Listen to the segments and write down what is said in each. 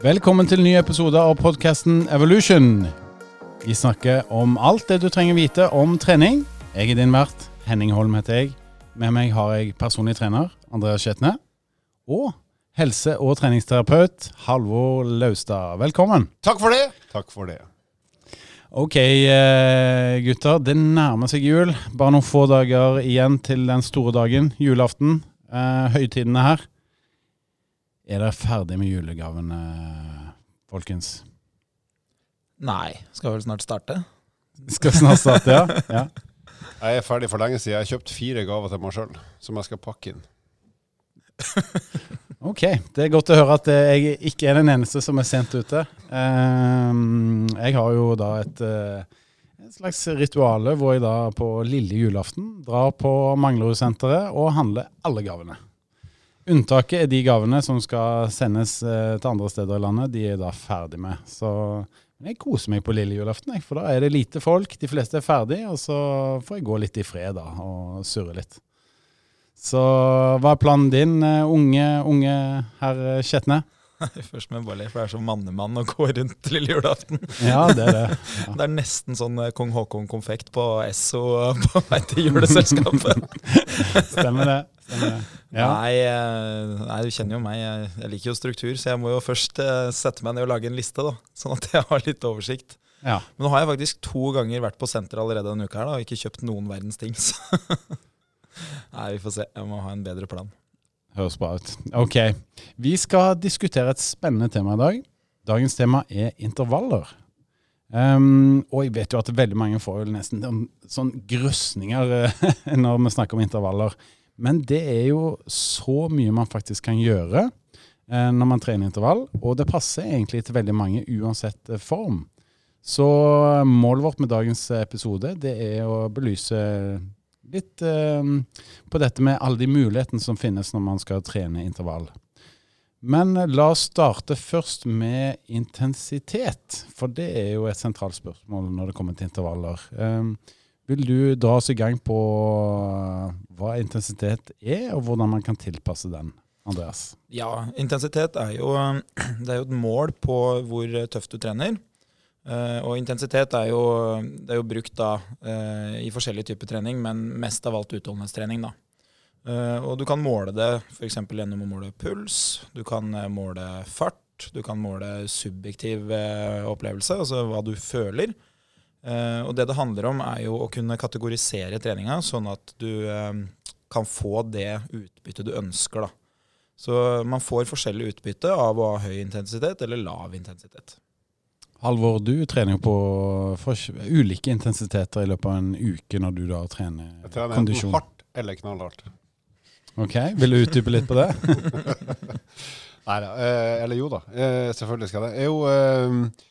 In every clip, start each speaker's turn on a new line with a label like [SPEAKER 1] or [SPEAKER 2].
[SPEAKER 1] Velkommen til en ny episode av podkasten Evolution. Vi snakker om alt det du trenger vite om trening. Jeg er din vert. Henning Holm heter jeg. Med meg har jeg personlig trener Andreas Skjetne. Og helse- og treningsterapeut Halvor Laustad. Velkommen.
[SPEAKER 2] Takk for det. Takk for det.
[SPEAKER 1] Ok, eh, gutter. Det nærmer seg jul. Bare noen få dager igjen til den store dagen, julaften. Eh, høytidene her. Er dere ferdig med julegavene, folkens?
[SPEAKER 3] Nei, skal vel snart starte.
[SPEAKER 1] Skal snart starte, ja? ja.
[SPEAKER 2] Jeg er ferdig for lenge siden. Jeg har kjøpt fire gaver til meg sjøl som jeg skal pakke inn.
[SPEAKER 1] Ok, det er godt å høre at jeg ikke er den eneste som er sent ute. Ehm, Jeg har jo da et, eh, et slags rituale hvor jeg da på lille julaften drar på Manglerudsenteret og handler alle gavene. Unntaket er de gavene som skal sendes eh, til andre steder i landet. De er da ferdig med. Så jeg koser meg på lille julaften, for da er det lite folk. De fleste er ferdig, og så får jeg gå litt i fred da, og surre litt. Så hva er planen din, eh, unge, unge herr Skjetne?
[SPEAKER 3] Først bare le, for det er så mannemann å gå rundt lille julaften.
[SPEAKER 1] Ja, det er det.
[SPEAKER 3] Det er nesten sånn eh, kong Haakon-konfekt på Esso på vei til juleselskapet.
[SPEAKER 1] Stemmer det. Stemmer. Ja.
[SPEAKER 3] Nei, eh, nei, du kjenner jo meg. Jeg, liker jo struktur, så jeg må jo først eh, sette meg ned og lage en liste, da, sånn at jeg har litt oversikt.
[SPEAKER 1] ja.
[SPEAKER 3] Men nå har jeg faktisk to ganger vært på senter allerede denne uka her da, og ikke kjøpt noen verdens ting. Så. Nei, vi får se. Jeg må ha en bedre plan.
[SPEAKER 1] Høres bra ut. Ok. Vi skal diskutere et spennende tema i dag. Dagens tema er intervaller. Um, og jeg vet jo at veldig mange får jo nesten sånn, grøsninger eh, når vi snakker om intervaller. Men det er jo så mye man faktisk kan gjøre eh, når man trener intervall, og det passer egentlig til veldig mange uansett eh, form. Så eh, målet vårt med dagens episode det er å belyse litt eh, på dette med alle de mulighetene som finnes når man skal trene intervall. Men eh, la oss starte først med intensitet, for det er jo et sentralt spørsmål når det kommer til intervaller. Eh, vil du dra oss i gang på eh, hva intensitet er, og hvordan man kan tilpasse den, Andreas?
[SPEAKER 3] Ja, intensitet er jo, er jo et mål på hvor tøft du trener. Uh, og intensitet er jo, er jo brukt da uh, i forskjellige typer trening, men mest av alt utholdenhetstrening. da. Uh, og du kan måle det f.eks. gjennom å måle puls, du kan måle fart, du kan måle subjektiv opplevelse, altså hva du føler. Eh, og det det handler om, er jo å kunne kategorisere treninga, sånn at du eh, kan få det utbyttet du ønsker. da. Så man får forskjellig utbytte av å ha høy intensitet eller lav intensitet.
[SPEAKER 1] Halvor, du trener jo på ulike intensiteter i løpet av en uke når du da trener
[SPEAKER 2] Jeg trener
[SPEAKER 1] kondisjon.
[SPEAKER 2] enten hardt eller knallhardt.
[SPEAKER 1] Ok, Vil du utdype litt på det?
[SPEAKER 2] Nei da. Eh, eller jo da. Eh, selvfølgelig skal det. Jeg er jo eh,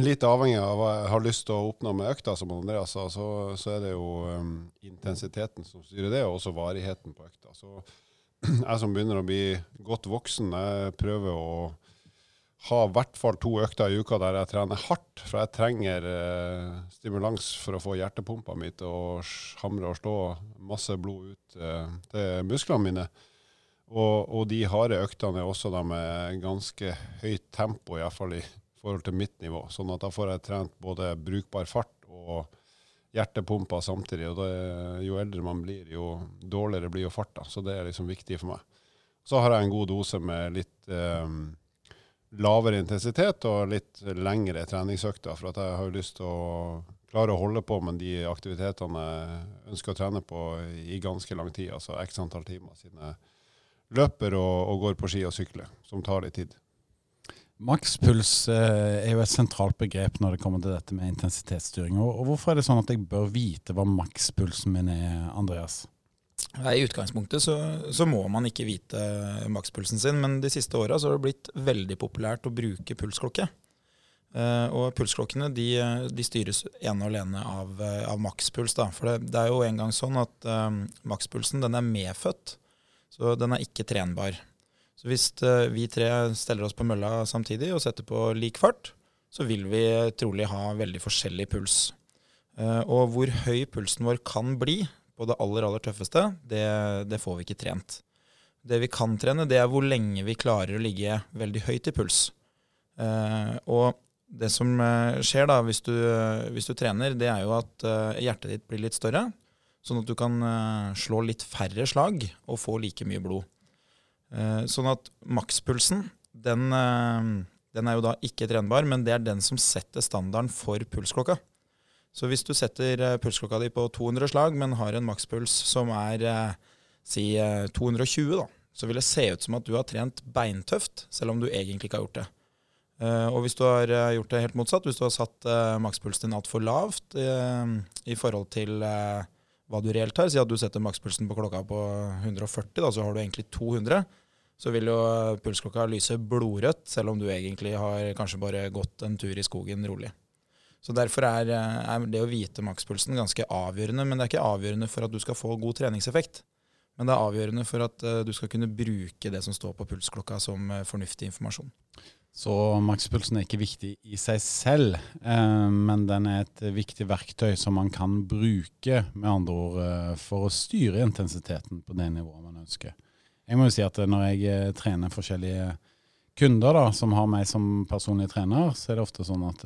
[SPEAKER 2] litt avhengig av hva jeg har lyst til å oppnå med økta, som Andreas sa. Så, så er det jo um, intensiteten som styrer det, og også varigheten på økta. Så jeg som begynner å bli godt voksen, jeg prøver å ha i hvert fall to økter i uka der jeg trener hardt. For jeg trenger eh, stimulans for å få hjertepumpa mi til å hamre og slå masse blod ut eh, til musklene mine. Og, og de harde øktene er også da med ganske høyt tempo, iallfall i forhold til mitt nivå. Sånn at da får jeg trent både brukbar fart og hjertepumpa samtidig. Og det, jo eldre man blir, jo dårligere blir jo farta. Så det er liksom viktig for meg. Så har jeg en god dose med litt eh, lavere intensitet og litt lengre treningsøkter. For at jeg har jo lyst til å klare å holde på med de aktivitetene jeg ønsker å trene på i ganske lang tid. Altså x antall timer siden jeg løper og, og går på ski og sykler, som tar litt tid.
[SPEAKER 1] Makspuls eh, er jo et sentralt begrep når det kommer til dette med intensitetsstyring. Og, hvorfor er det sånn at jeg bør vite hva makspulsen min er, Andreas?
[SPEAKER 3] I utgangspunktet så, så må man ikke vite makspulsen sin, men de siste åra har det blitt veldig populært å bruke pulsklokke. Eh, og pulsklokkene de, de styres ene og alene av, eh, av makspuls. Da. For det, det er jo en gang sånn at um, makspulsen den er medfødt, så den er ikke trenbar. Så hvis eh, vi tre steller oss på mølla samtidig og setter på lik fart, så vil vi trolig ha veldig forskjellig puls. Eh, og hvor høy pulsen vår kan bli på det aller, aller tøffeste, det, det får vi ikke trent. Det vi kan trene, det er hvor lenge vi klarer å ligge veldig høyt i puls. Eh, og det som skjer da hvis du, hvis du trener, det er jo at hjertet ditt blir litt større. Sånn at du kan slå litt færre slag og få like mye blod. Eh, sånn at makspulsen, den, eh, den er jo da ikke trenbar, men det er den som setter standarden for pulsklokka. Så hvis du setter eh, pulsklokka di på 200 slag, men har en makspuls som er si eh, 220, da, så vil det se ut som at du har trent beintøft, selv om du egentlig ikke har gjort det. Og hvis du har gjort det helt motsatt, hvis du har satt makspulsen din altfor lavt i forhold til hva du reelt har, si at du setter makspulsen på klokka på 140, da, så har du egentlig 200, så vil jo pulsklokka lyse blodrødt, selv om du egentlig har kanskje bare gått en tur i skogen rolig. Så Derfor er, eh, er det å vite makspulsen ganske avgjørende. Men det er ikke avgjørende for at du skal få god treningseffekt. Men det er avgjørende for at eh, du skal kunne bruke det som står på pulsklokka som eh, fornuftig informasjon.
[SPEAKER 1] Så makspulsen er ikke viktig i seg selv, eh, men den er et viktig verktøy som man kan bruke, med andre ord, for å styre intensiteten på det nivået man ønsker. Jeg må jo si at når jeg eh, trener forskjellige kunder da, som har meg som personlig trener, så er det ofte sånn at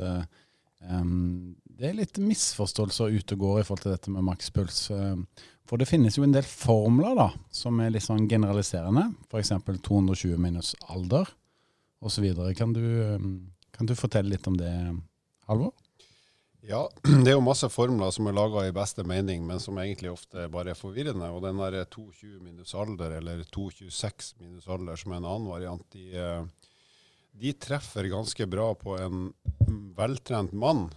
[SPEAKER 1] um, det er litt misforståelser ute og går i forhold til dette med makspuls. Eh, For det finnes jo en del formler da, som er litt sånn generaliserende, f.eks. 220 minus alder osv. Kan, du, kan du fortelle litt om det, Halvor?
[SPEAKER 2] Ja, det er jo masse formler som er laga i beste mening, men som egentlig ofte bare er forvirrende. Og den der 220 minus alder, eller 226 minus alder, som er en annen variant, de, eh, de treffer ganske bra på en veltrent mann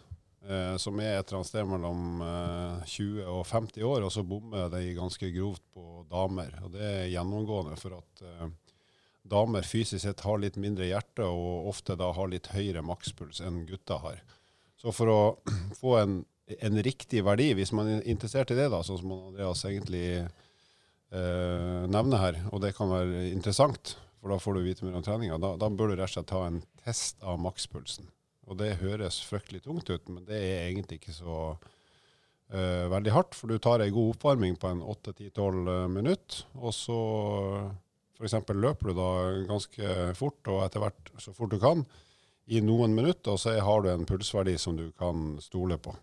[SPEAKER 2] eh, som er et eller annet sted mellom eh, 20 og 50 år, og så bommer de ganske grovt på damer. Og det er gjennomgående for at eh, damer fysisk sett har litt mindre hjerte, og ofte da har litt høyere makspuls enn gutter har. Så for å få en, en riktig verdi, hvis man er interessert i det, da, sånn som Andreas egentlig eh, nevner her, og det kan være interessant, for da får du vite mer om treninga, da, da bør du rett og slett ta en test av makspulsen. Og det høres fryktelig tungt ut, men det er egentlig ikke så eh, veldig hardt, for du tar ei god oppvarming på en 8-10-12 minutter, og så f.eks. løper du da ganske fort, og etter hvert så fort du kan, i noen minutter, og så har du en pulsverdi som du kan stole på.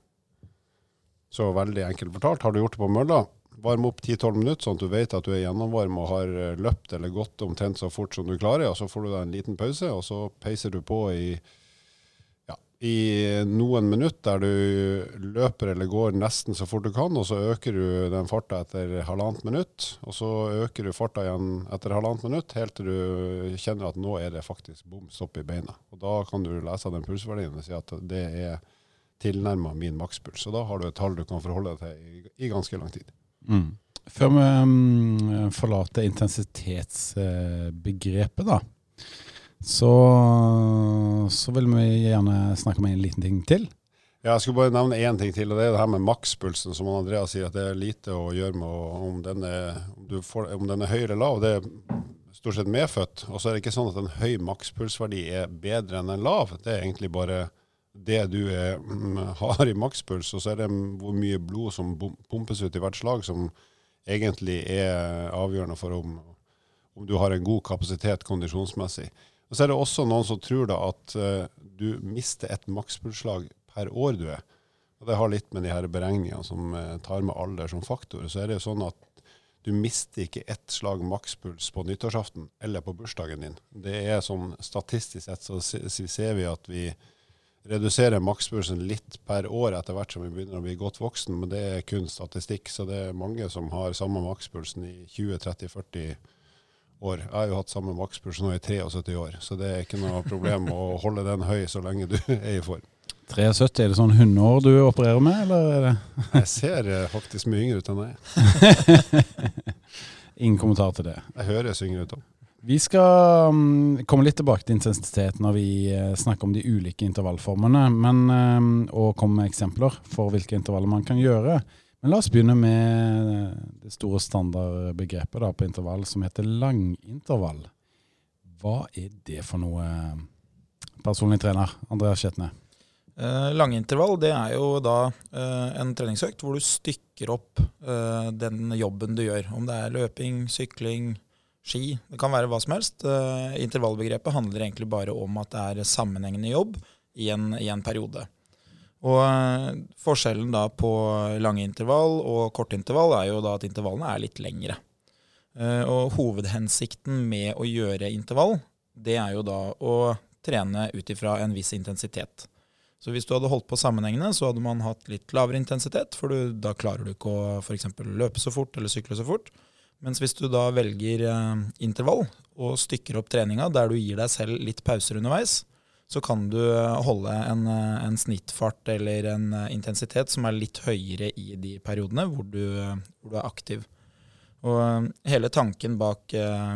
[SPEAKER 2] Så veldig enkelt fortalt, har du gjort det på mølla, varm opp 10-12 minutter, sånn at du vet at du er gjennomvarm og har eh, løpt eller gått omtrent så fort som du klarer, og så får du deg en liten pause, og så peiser du på i i noen minutter der du løper eller går nesten så fort du kan, og så øker du den farta etter halvannet minutt, og så øker du farta igjen etter halvannet minutt, helt til du kjenner at nå er det faktisk bom stopp i beina. Og da kan du lese den pulsverdien og si at det er tilnærma min makspuls. Og da har du et tall du kan forholde deg til i, ganske lang tid.
[SPEAKER 1] Mm. Før vi um, forlater intensitetsbegrepet, da, så, så vil vi gjerne snakke om en liten ting til.
[SPEAKER 2] Ja, jeg skulle bare nevne én ting til, og det er det her med makspulsen, som Andreas sier, at det er lite å gjøre med om den er, om får, om den er høy eller lav. Det er stort sett medfødt. Og så er det ikke sånn at en høy makspulsverdi er bedre enn en lav. Det er egentlig bare det du er, mm, har i makspuls, og så er det hvor mye blod som pumpes ut i hvert slag, som egentlig er avgjørende for om, om du har en god kapasitet kondisjonsmessig. Og så er det også noen som tror da at eh, du mister et makspulsslag per år du er. Og det har litt med de her beregningene som eh, tar med alder som faktor. Så er det jo sånn at du mister ikke ett slag makspuls på nyttårsaften eller på bursdagen din. Det er sånn statistisk sett så ser vi at vi reduserer makspulsen litt per år etter hvert som vi begynner å bli godt voksen, men det er kun statistikk. Så det er mange som har samme makspulsen i 20-30-40 år. Jeg har jo hatt samme makspuls nå i 73 år, så det er ikke noe problem å holde den høy så lenge du er i form.
[SPEAKER 1] 73, er det sånn hundeår du opererer med, eller er det
[SPEAKER 2] Jeg ser eh, faktisk mye yngre ut enn jeg
[SPEAKER 1] ingen kommentar til det?
[SPEAKER 2] Jeg høres yngre ut òg.
[SPEAKER 1] Vi skal mm, komme litt tilbake til intensitet når vi eh, snakker om de ulike intervallformene, men, eh, og komme med eksempler for hvilke intervaller man kan gjøre. Men la oss begynne med eh, det store standardbegrepet da, på intervall som heter langintervall. Hva er det for noe, personlig trener Andreas Skjetne?
[SPEAKER 3] Eh, Langintervall det er jo da eh, en treningsøkt hvor du stykker opp eh, den jobben du gjør. Om det er løping, sykling, ski, det kan være hva som helst. Eh, intervallbegrepet handler egentlig bare om at det er sammenhengende jobb i en, i en periode. Og eh, Forskjellen da på lange intervall og korte intervall er jo da at intervallene er litt lengre. Eh, og Hovedhensikten med å gjøre intervall, det er jo da å trene ut ifra en viss intensitet. Så hvis du hadde holdt på sammenhengende, så hadde man hatt litt lavere intensitet, for du, da klarer du ikke å f.eks. løpe så fort eller sykle så fort. Mens hvis du da velger eh, intervall og stykker opp treninga der du gir deg selv litt pauser underveis, så kan du eh, holde en, eh, en snittfart eller en eh, intensitet som er litt høyere i de periodene hvor du, hvor du er aktiv. Og hele tanken bak,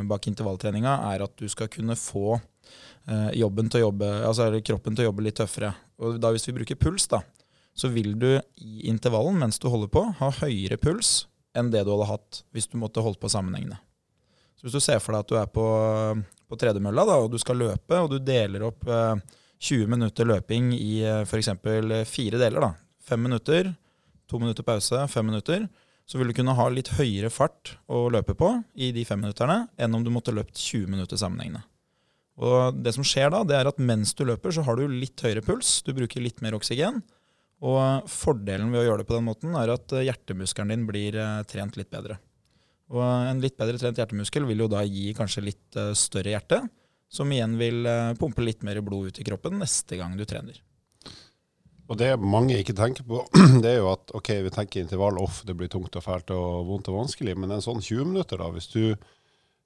[SPEAKER 3] bak intervalltreninga er at du skal kunne få jobben til å jobbe, altså kroppen til å jobbe litt tøffere. Og da Hvis vi bruker puls, da, så vil du i intervallen mens du holder på, ha høyere puls enn det du hadde hatt hvis du måtte holdt på sammenhengende. Så Hvis du ser for deg at du er på, på tredemølla da, og du skal løpe, og du deler opp eh, 20 minutter løping i eh, f.eks. fire deler, da. fem minutter, to minutter pause, fem minutter, så vil du kunne ha litt høyere fart å løpe på i de fem minutterne enn om du måtte løpt 20 minutter sammenhengende. Og det som skjer da, det er at mens du løper, så har du litt høyere puls, du bruker litt mer oksygen. Og fordelen ved å gjøre det på den måten er at eh, hjertemuskelen din blir eh, trent litt bedre. Og en litt bedre trent hjertemuskel vil jo da gi kanskje litt eh, større hjerte, som igjen vil pumpe litt mer blod ut i kroppen neste gang du trener.
[SPEAKER 2] Og Det mange ikke tenker på, det er jo at ok, vi tenker intervall off, det blir tungt og fælt og vondt og vanskelig, men en sånn 20 minutter, da, hvis du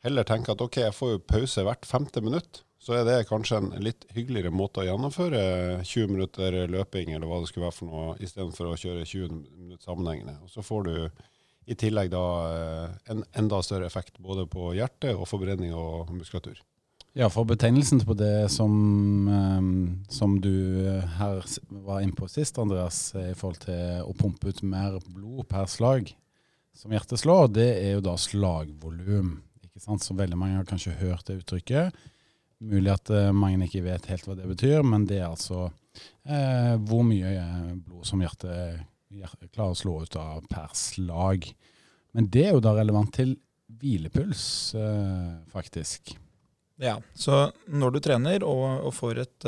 [SPEAKER 2] heller tenker at ok, jeg får jo pause hvert femte minutt, så er det kanskje en litt hyggeligere måte å gjennomføre 20 minutter løping eller hva det skulle være for noe, istedenfor å kjøre 20 minutter sammenhengende. Og så får du i tillegg da eh, en enda større effekt både på hjerte og forbrenning og muskulatur.
[SPEAKER 1] Ja, for betegnelsen på det som, um, som du her var inne på sist, Andreas, i forhold til å pumpe ut mer blod per slag som hjertet slår, det er jo da slagvolum. Så veldig mange har kanskje hørt det uttrykket. Mulig at mange ikke vet helt hva det betyr, men det er altså eh, hvor mye eh, blod som hjertet, klarer å slå ut av per slag. Men det er jo da relevant til hvilepuls, uh, faktisk.
[SPEAKER 3] Ja, så når du trener og, og får et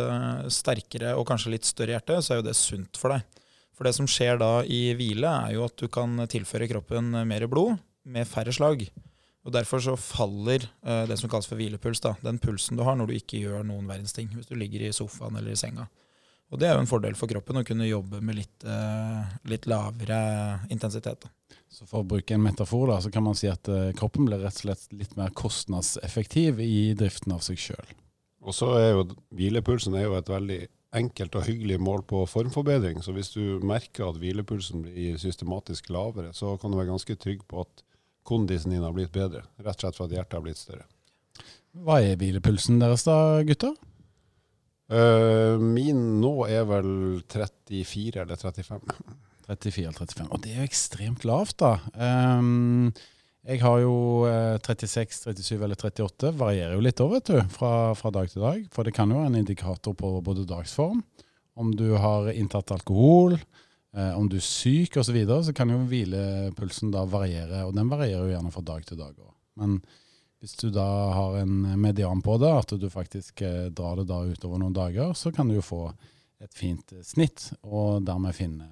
[SPEAKER 3] sterkere og kanskje litt større hjerte, så er jo det sunt for deg. For det som skjer da i hvile, er jo at du kan tilføre kroppen mer blod med færre slag. Og Derfor så faller uh, det som kalles for hvilepuls, da, den pulsen du har når du ikke gjør noen verdens ting. Hvis du ligger i sofaen eller i senga. Og Det er jo en fordel for kroppen å kunne jobbe med litt, uh, litt lavere intensitet. Da.
[SPEAKER 1] Så For å bruke en metafor da, så kan man si at uh, kroppen blir rett og slett litt mer kostnadseffektiv i driften av seg sjøl.
[SPEAKER 2] Og så er jo Hvilepulsen er jo et veldig enkelt og hyggelig mål på formforbedring. Så hvis du merker at hvilepulsen blir systematisk lavere, så kan du være ganske trygg på at kondisen din har blitt bedre. Rett og slett for at hjertet har blitt større.
[SPEAKER 1] Hva er hvilepulsen deres da, gutter?
[SPEAKER 2] Uh, min nå er vel 34 eller 35.
[SPEAKER 1] 34 eller 35. Og det er jo ekstremt lavt, da. Um, jeg har jo 36, eh, 37 eller 38. Varierer jo litt òg, vet du, fra, fra, dag til dag. For det kan jo være en indikator på både dagsform, om du har inntatt alkohol, Eh, om du er syk osv., så, videre, så kan jo hvilepulsen da variere. Og den varierer jo gjerne fra dag til dag òg. Men hvis du da har en median på det, at du faktisk eh, drar det da utover noen dager, så kan du jo få et fint eh, snitt, og dermed finne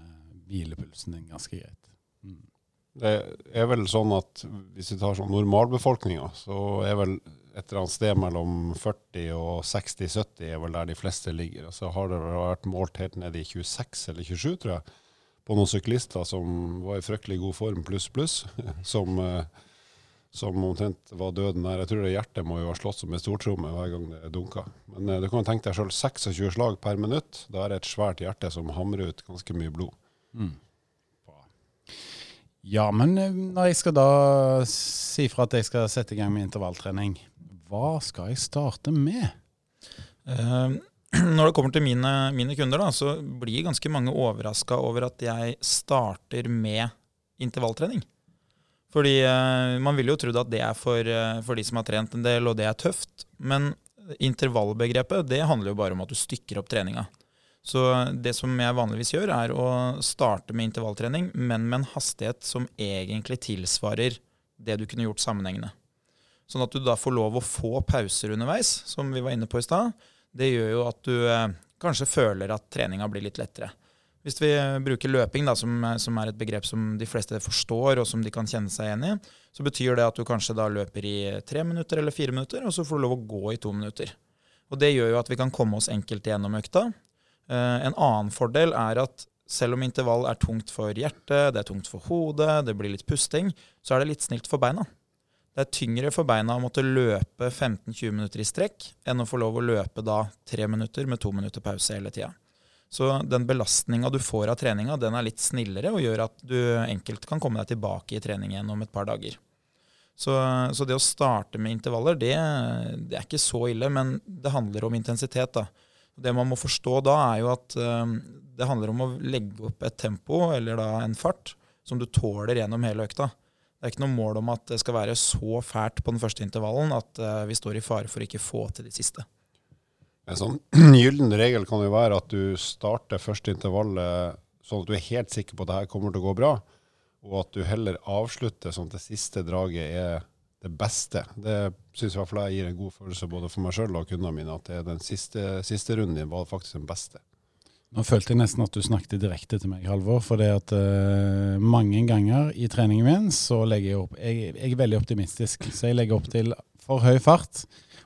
[SPEAKER 1] hvilepulsen din ganske greit. Mm.
[SPEAKER 2] Det er vel sånn at hvis vi tar sånn normalbefolkninga, så er vel et eller annet sted mellom 40 og 60-70 er vel der de fleste ligger. Så har det vært målt helt ned i 26 eller 27, tror jeg på noen syklister som var i fryktelig god form, pluss, pluss, som, eh, som, omtrent var døden der. Jeg tror det hjertet må jo ha slått som en stortromme hver gang det dunka. Men eh, du kan tenke deg sjøl 26 slag per minutt. Da er det et svært hjerte som hamrer ut ganske mye blod. Mm.
[SPEAKER 1] Ja, men eh, når jeg skal da si fra at jeg skal sette i gang med intervalltrening, hva skal jeg starte med?
[SPEAKER 3] Uh, når det kommer til mine, mine kunder, da, så blir ganske mange overraska over at jeg starter med intervalltrening. Fordi uh, man ville jo trodd at det er for, uh, for, de som har trent en del, og det er tøft. Men intervallbegrepet det handler jo bare om at du stykker opp treninga. Så det som jeg vanligvis gjør, er å starte med intervalltrening, men med en hastighet som egentlig tilsvarer det du kunne gjort sammenhengende. Sånn at du da får lov å få pauser underveis, som vi var inne på i stad. Det gjør jo at du uh, kanskje føler at treninga blir litt lettere. Hvis vi bruker løping, da, som, som, er et begrep som de fleste forstår, og som de kan kjenne seg igjen i, så betyr det at du kanskje da løper i tre minutter eller fire minutter, og så får du lov å gå i to minutter. Og Det gjør jo at vi kan komme oss enkelt gjennom økta. Eh, en annen fordel er at selv om intervall er tungt for hjertet, det er tungt for hodet, det blir litt pusting, så er det litt snilt for beina. Det er tyngre for beina å måtte løpe 15-20 minutter i strekk enn å få lov å løpe da tre minutter med to minutter pause hele tida. Så den belastninga du får av treninga, den er litt snillere og gjør at du enkelt kan komme deg tilbake i trening igjen om et par dager. Så, så det å starte med intervaller, det, det, er ikke så ille, men det handler om intensitet. da. Det man må forstå da, er jo at um, det handler om å legge opp et tempo, eller da en fart, som du tåler gjennom hele økta. Det er ikke noe mål om at det skal være så fælt på den første intervallen at uh, vi står i fare for å ikke få til de siste.
[SPEAKER 2] En sånn gyllen regel kan jo være at du starter første intervallet sånn at du er helt sikker på at det her kommer til å gå bra, og at du heller avslutter sånn at det siste draget er det beste. Det syns i hvert fall jeg gir en god følelse både for meg sjøl og kundene mine, at det er den siste, siste runden din var faktisk den beste.
[SPEAKER 1] Nå følte jeg nesten at du snakket direkte til meg, Halvor. For det at uh, mange ganger i treningen min så legger jeg opp jeg, jeg, er veldig optimistisk, så jeg legger opp til for høy fart.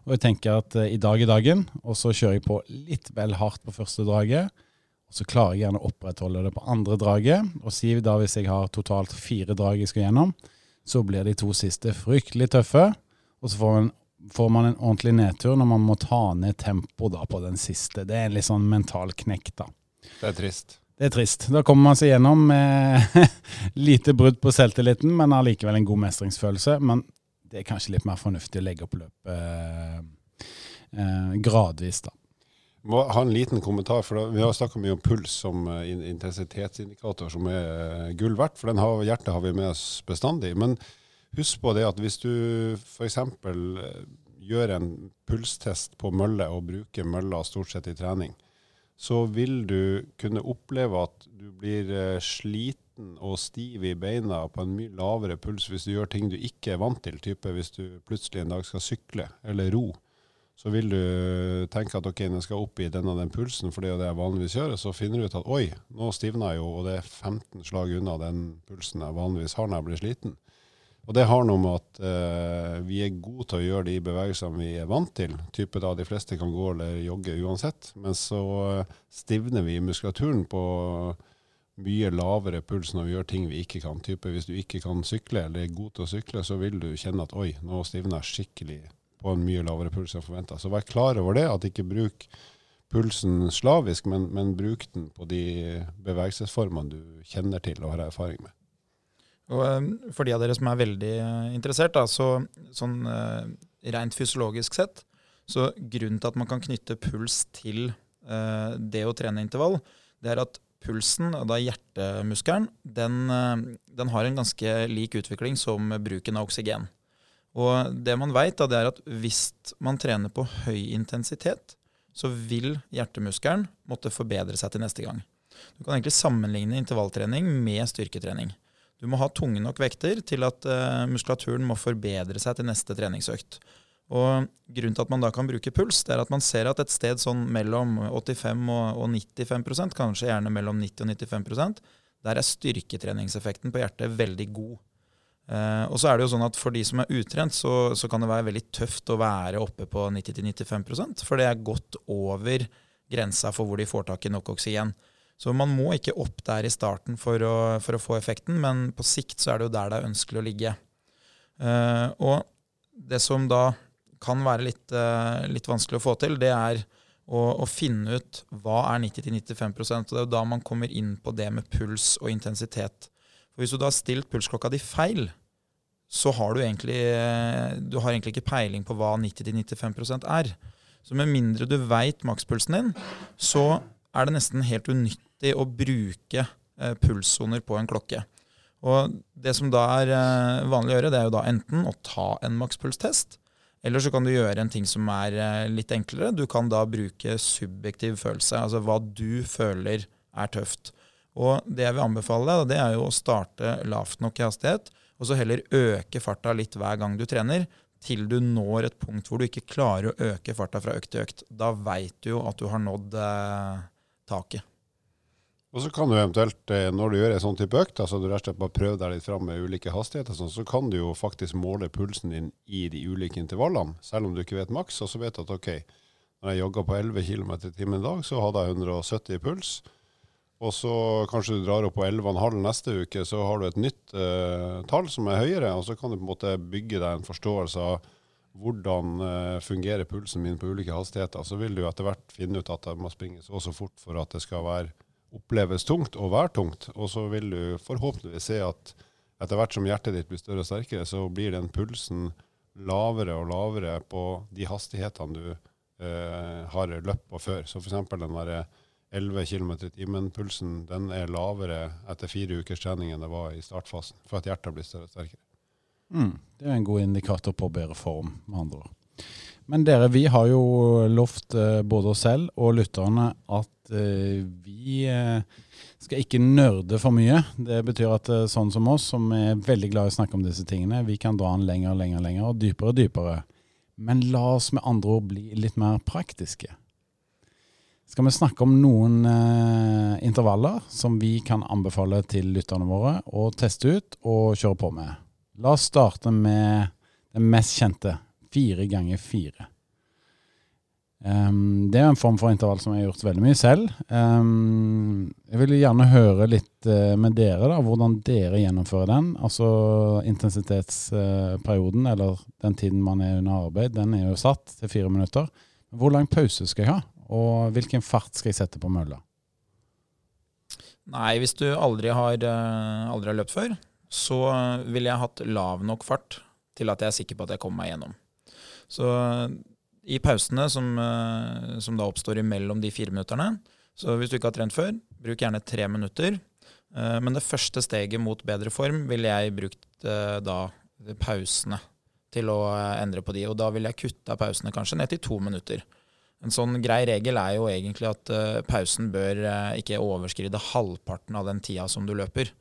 [SPEAKER 1] Og jeg tenker at uh, i dag er dagen, og så kjører jeg på litt vel hardt på første draget. Og så klarer jeg gjerne å opprettholde det på andre draget. Og si da hvis jeg har totalt fire drag jeg skal gjennom, så blir de to siste fryktelig tøffe. Og så får man, får man en ordentlig nedtur når man må ta ned tempoet på den siste. Det er en litt sånn mental knekk, da.
[SPEAKER 2] Det er trist.
[SPEAKER 1] Det er trist. Da kommer man seg gjennom med lite brudd på selvtilliten, men allikevel en god mestringsfølelse. Men det er kanskje litt mer fornuftig å legge opp løpet eh, eh, gradvis, da.
[SPEAKER 2] Må ha en liten kommentar, for Vi har snakka mye om puls som uh, intensitetsindikator, som er uh, gull verdt. For den har, hjertet har vi med oss bestandig. Men husk på det at hvis du f.eks. Gjør en pulstest på mølle og bruker mølla stort sett i trening, så vil du kunne oppleve at du blir sliten sliten og stiv i beina på en mye lavere puls hvis du gjør ting du ikke er vant til, type hvis du plutselig en dag skal sykle eller ro, så vil du tenke at ok, jeg skal opp i denne den pulsen, for det er det jeg vanligvis gjør. Så finner du ut at oi, nå stivner jeg jo, og det er 15 slag unna den pulsen jeg vanligvis har når jeg blir sliten. Og det har noe med at eh, vi er gode til å gjøre de bevegelsene vi er vant til. Type da de fleste kan gå eller jogge uansett. Men så stivner vi muskulaturen på mye lavere puls når vi gjør ting vi ikke kan. Type Hvis du ikke kan sykle eller er god til å sykle, så vil du kjenne at oi, nå stivner jeg skikkelig på en mye lavere puls enn forventa. Så vær klar over det, at ikke bruk pulsen slavisk, men, men bruk den på de bevegelsesformene du kjenner til og har erfaring med.
[SPEAKER 3] Og eh, For de av dere som er veldig eh, interessert, da, så sånn uh, rent fysiologisk sett, så grunnen til at man kan knytte puls til det å trene intervall, det er at pulsen, da hjertemuskelen, den, eh, den, har en ganske lik utvikling som bruken av oksygen. Og det man veit, er at hvis man trener på høy intensitet, så vil hjertemuskelen måtte forbedre seg til neste gang. Du kan egentlig sammenligne intervalltrening med styrketrening. Du må ha tunge nok vekter til at uh, muskulaturen må forbedre seg til neste treningsøkt. Og Grunnen til at man da kan bruke puls, det er at man ser at et sted sånn mellom 85 og, og 95% kanskje gjerne mellom 90 og 95% der er styrketreningseffekten på hjertet veldig god. Eh, og så er det jo sånn at For de som er utrent, så, så kan det være veldig tøft å være oppe på 90-95% for det er godt over grensa for hvor de får tak i nok oksygen. Så man må ikke opp der i starten for å, for å få effekten, men på sikt så er det jo der det er ønskelig å ligge. Eh, og det som da kan være litt, uh, litt, vanskelig å få til, det er å, å finne ut hva er 90-95 og Det er jo da man kommer inn på det med puls og intensitet. For Hvis du da har stilt pulsklokka di feil, så har du egentlig, du har egentlig ikke peiling på hva 90-95% er. Så med mindre du veit makspulsen din, så er det nesten helt unyttig å bruke eh, pulssoner på en klokke. Og Det som da er eh, vanlig å gjøre, det er jo da enten å ta en makspulstest, eller så kan du gjøre en ting som er eh, litt enklere. Du kan da bruke subjektiv følelse, altså hva du føler er tøft. Og det jeg vil anbefale deg, det er jo å starte lavt nok i hastighet, og så heller øke farta litt hver gang du trener, til du når et punkt hvor du ikke klarer å øke farta fra økt til økt. Da veit du jo at du har nådd eh, taket.
[SPEAKER 2] Og så kan du eventuelt, eh, når du gjør en sånn type økt, altså du rett og slett bare prøver deg litt fram med ulike hastigheter, sånn, så kan du jo faktisk måle pulsen din i de ulike intervallene, selv om du ikke vet maks. Og så vet du at OK, når jeg jogga på 11 km i timen i dag, så hadde jeg 170 i puls. Og så kanskje du drar opp på 11,5 neste uke, så har du et nytt uh, tall som er høyere. Og så kan du på en måte bygge deg en forståelse av hvordan uh, fungerer pulsen min på ulike hastigheter. Så vil du etter hvert finne ut at jeg må springe så og så fort for at det skal være, oppleves tungt og være tungt. Og så vil du forhåpentligvis se at etter hvert som hjertet ditt blir større og sterkere, så blir den pulsen lavere og lavere på de hastighetene du eh, har løpt på før. Så f.eks. den derre 11 km i timen-pulsen den er lavere etter fire ukers trening enn det var i startfasen, for at hjertet blir større og sterkere.
[SPEAKER 1] Mm, det er en god indikator på bedre form, med andre ord. Men dere, vi har jo lovt eh, både oss selv og lytterne at eh, vi eh, skal ikke nørde for mye. Det betyr at sånn som oss, som er veldig glad i å snakke om disse tingene, vi kan dra den lenger og lenger, lenger og dypere og dypere. Men la oss med andre ord bli litt mer praktiske skal vi snakke om noen eh, intervaller som vi kan anbefale til lytterne våre å teste ut og kjøre på med. La oss starte med den mest kjente, fire ganger fire. Um, det er en form for intervall som jeg har gjort veldig mye selv. Um, jeg vil gjerne høre litt uh, med dere, da, hvordan dere gjennomfører den. Altså intensitetsperioden, uh, eller den tiden man er under arbeid, den er jo satt til fire minutter. Hvor lang pause skal jeg ha? Og hvilken fart skal jeg sette på mølla?
[SPEAKER 3] Nei, hvis du aldri har, uh, aldri har løpt før, så ville jeg hatt lav nok fart til at jeg er sikker på at jeg kommer meg gjennom. Så i pausene som, eh, som da oppstår imellom de fire minutterne, så hvis du ikke har trent før, bruk gjerne tre minutter. Eh, men det første steget mot bedre form ville jeg brukt da pausene til å endre på de. Og da ville jeg kutta pausene kanskje ned til to minutter. En sånn grei regel er jo egentlig at pausen bør ikke overskride halvparten av den tida som du løper.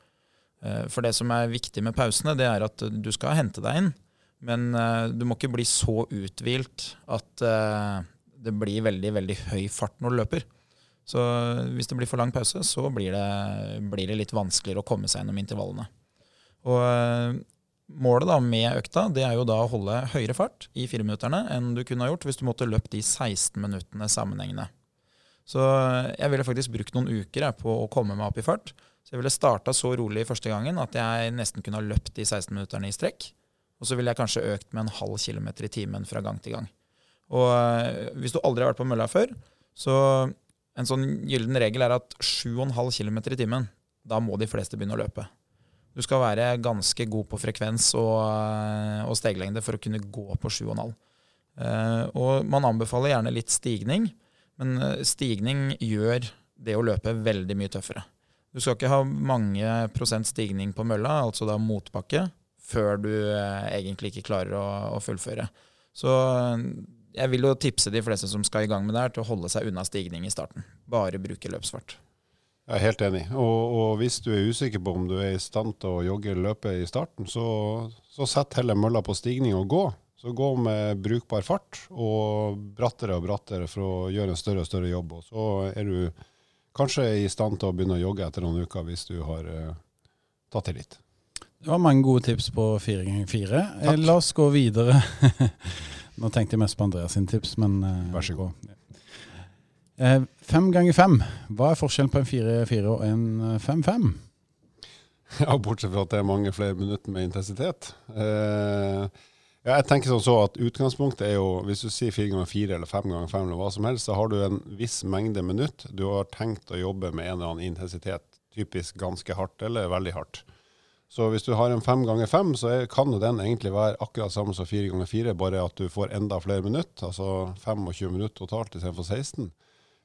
[SPEAKER 3] For det som er viktig med pausene, det er at du skal hente deg inn. Men du må ikke bli så uthvilt at det blir veldig, veldig høy fart når du løper. Så hvis det blir for lang pause, så blir det, blir det litt vanskeligere å komme seg gjennom intervallene. Og Målet da med økta det er jo da å holde høyere fart i fireminutterne enn du kunne ha gjort hvis du måtte løpt de 16 minuttene sammenhengende. Så jeg ville faktisk brukt noen uker jeg, på å komme meg opp i fart. Så jeg ville starta så rolig første gangen at jeg nesten kunne ha løpt de 16 minutterne i strekk. Og så ville jeg kanskje økt med en halv kilometer i timen fra gang til gang. Og øh, hvis du aldri har vært på mølla før, så en sånn gyllen regel er at 7,5 km i timen, da må de fleste begynne å løpe. Du skal være ganske god på frekvens og, eh, og steglengde for å kunne gå på 7,5. Uh, og man anbefaler gjerne litt stigning, men eh, stigning gjør det å løpe veldig mye tøffere. Du skal ikke ha mange prosent stigning på mølla, altså da motbakke, før du uh, egentlig ikke klarer å, å fullføre. Så uh, jeg vil jo tipse de fleste som skal i gang med det her, til å holde seg unna stigning i starten. Bare bruke løpsfart.
[SPEAKER 2] Jeg er helt enig. Og, og, hvis du er usikker på om du er i stand til å jogge eller løpe i starten, så, så sett heller mølla på stigning og gå. Så gå med brukbar fart og brattere og brattere for å gjøre en større og større jobb. Og så er du kanskje i stand til å begynne å jogge etter noen uker hvis du har uh, tatt det litt.
[SPEAKER 1] Det var mange gode tips på fire ganger fire. Eh, la oss gå videre. Nå tenkte jeg mest på Andreas sin tips, men uh,
[SPEAKER 2] Vær så god.
[SPEAKER 1] Eh, fem ganger fem. Hva er forskjellen på en fire-fire og en eh, fem-fem?
[SPEAKER 2] Ja, bortsett fra at det er mange flere minutter med intensitet. Eh, ja, jeg tenker sånn så at Utgangspunktet er jo, hvis du sier fire ganger fire eller fem ganger fem, eller hva som helst, så har du en viss mengde minutt du har tenkt å jobbe med en eller annen intensitet. Typisk ganske hardt eller veldig hardt. Så hvis du har en fem ganger fem, så er, kan den egentlig være akkurat samme som fire ganger fire, bare at du får enda flere minutter. Altså 25 minutter totalt istedenfor 16.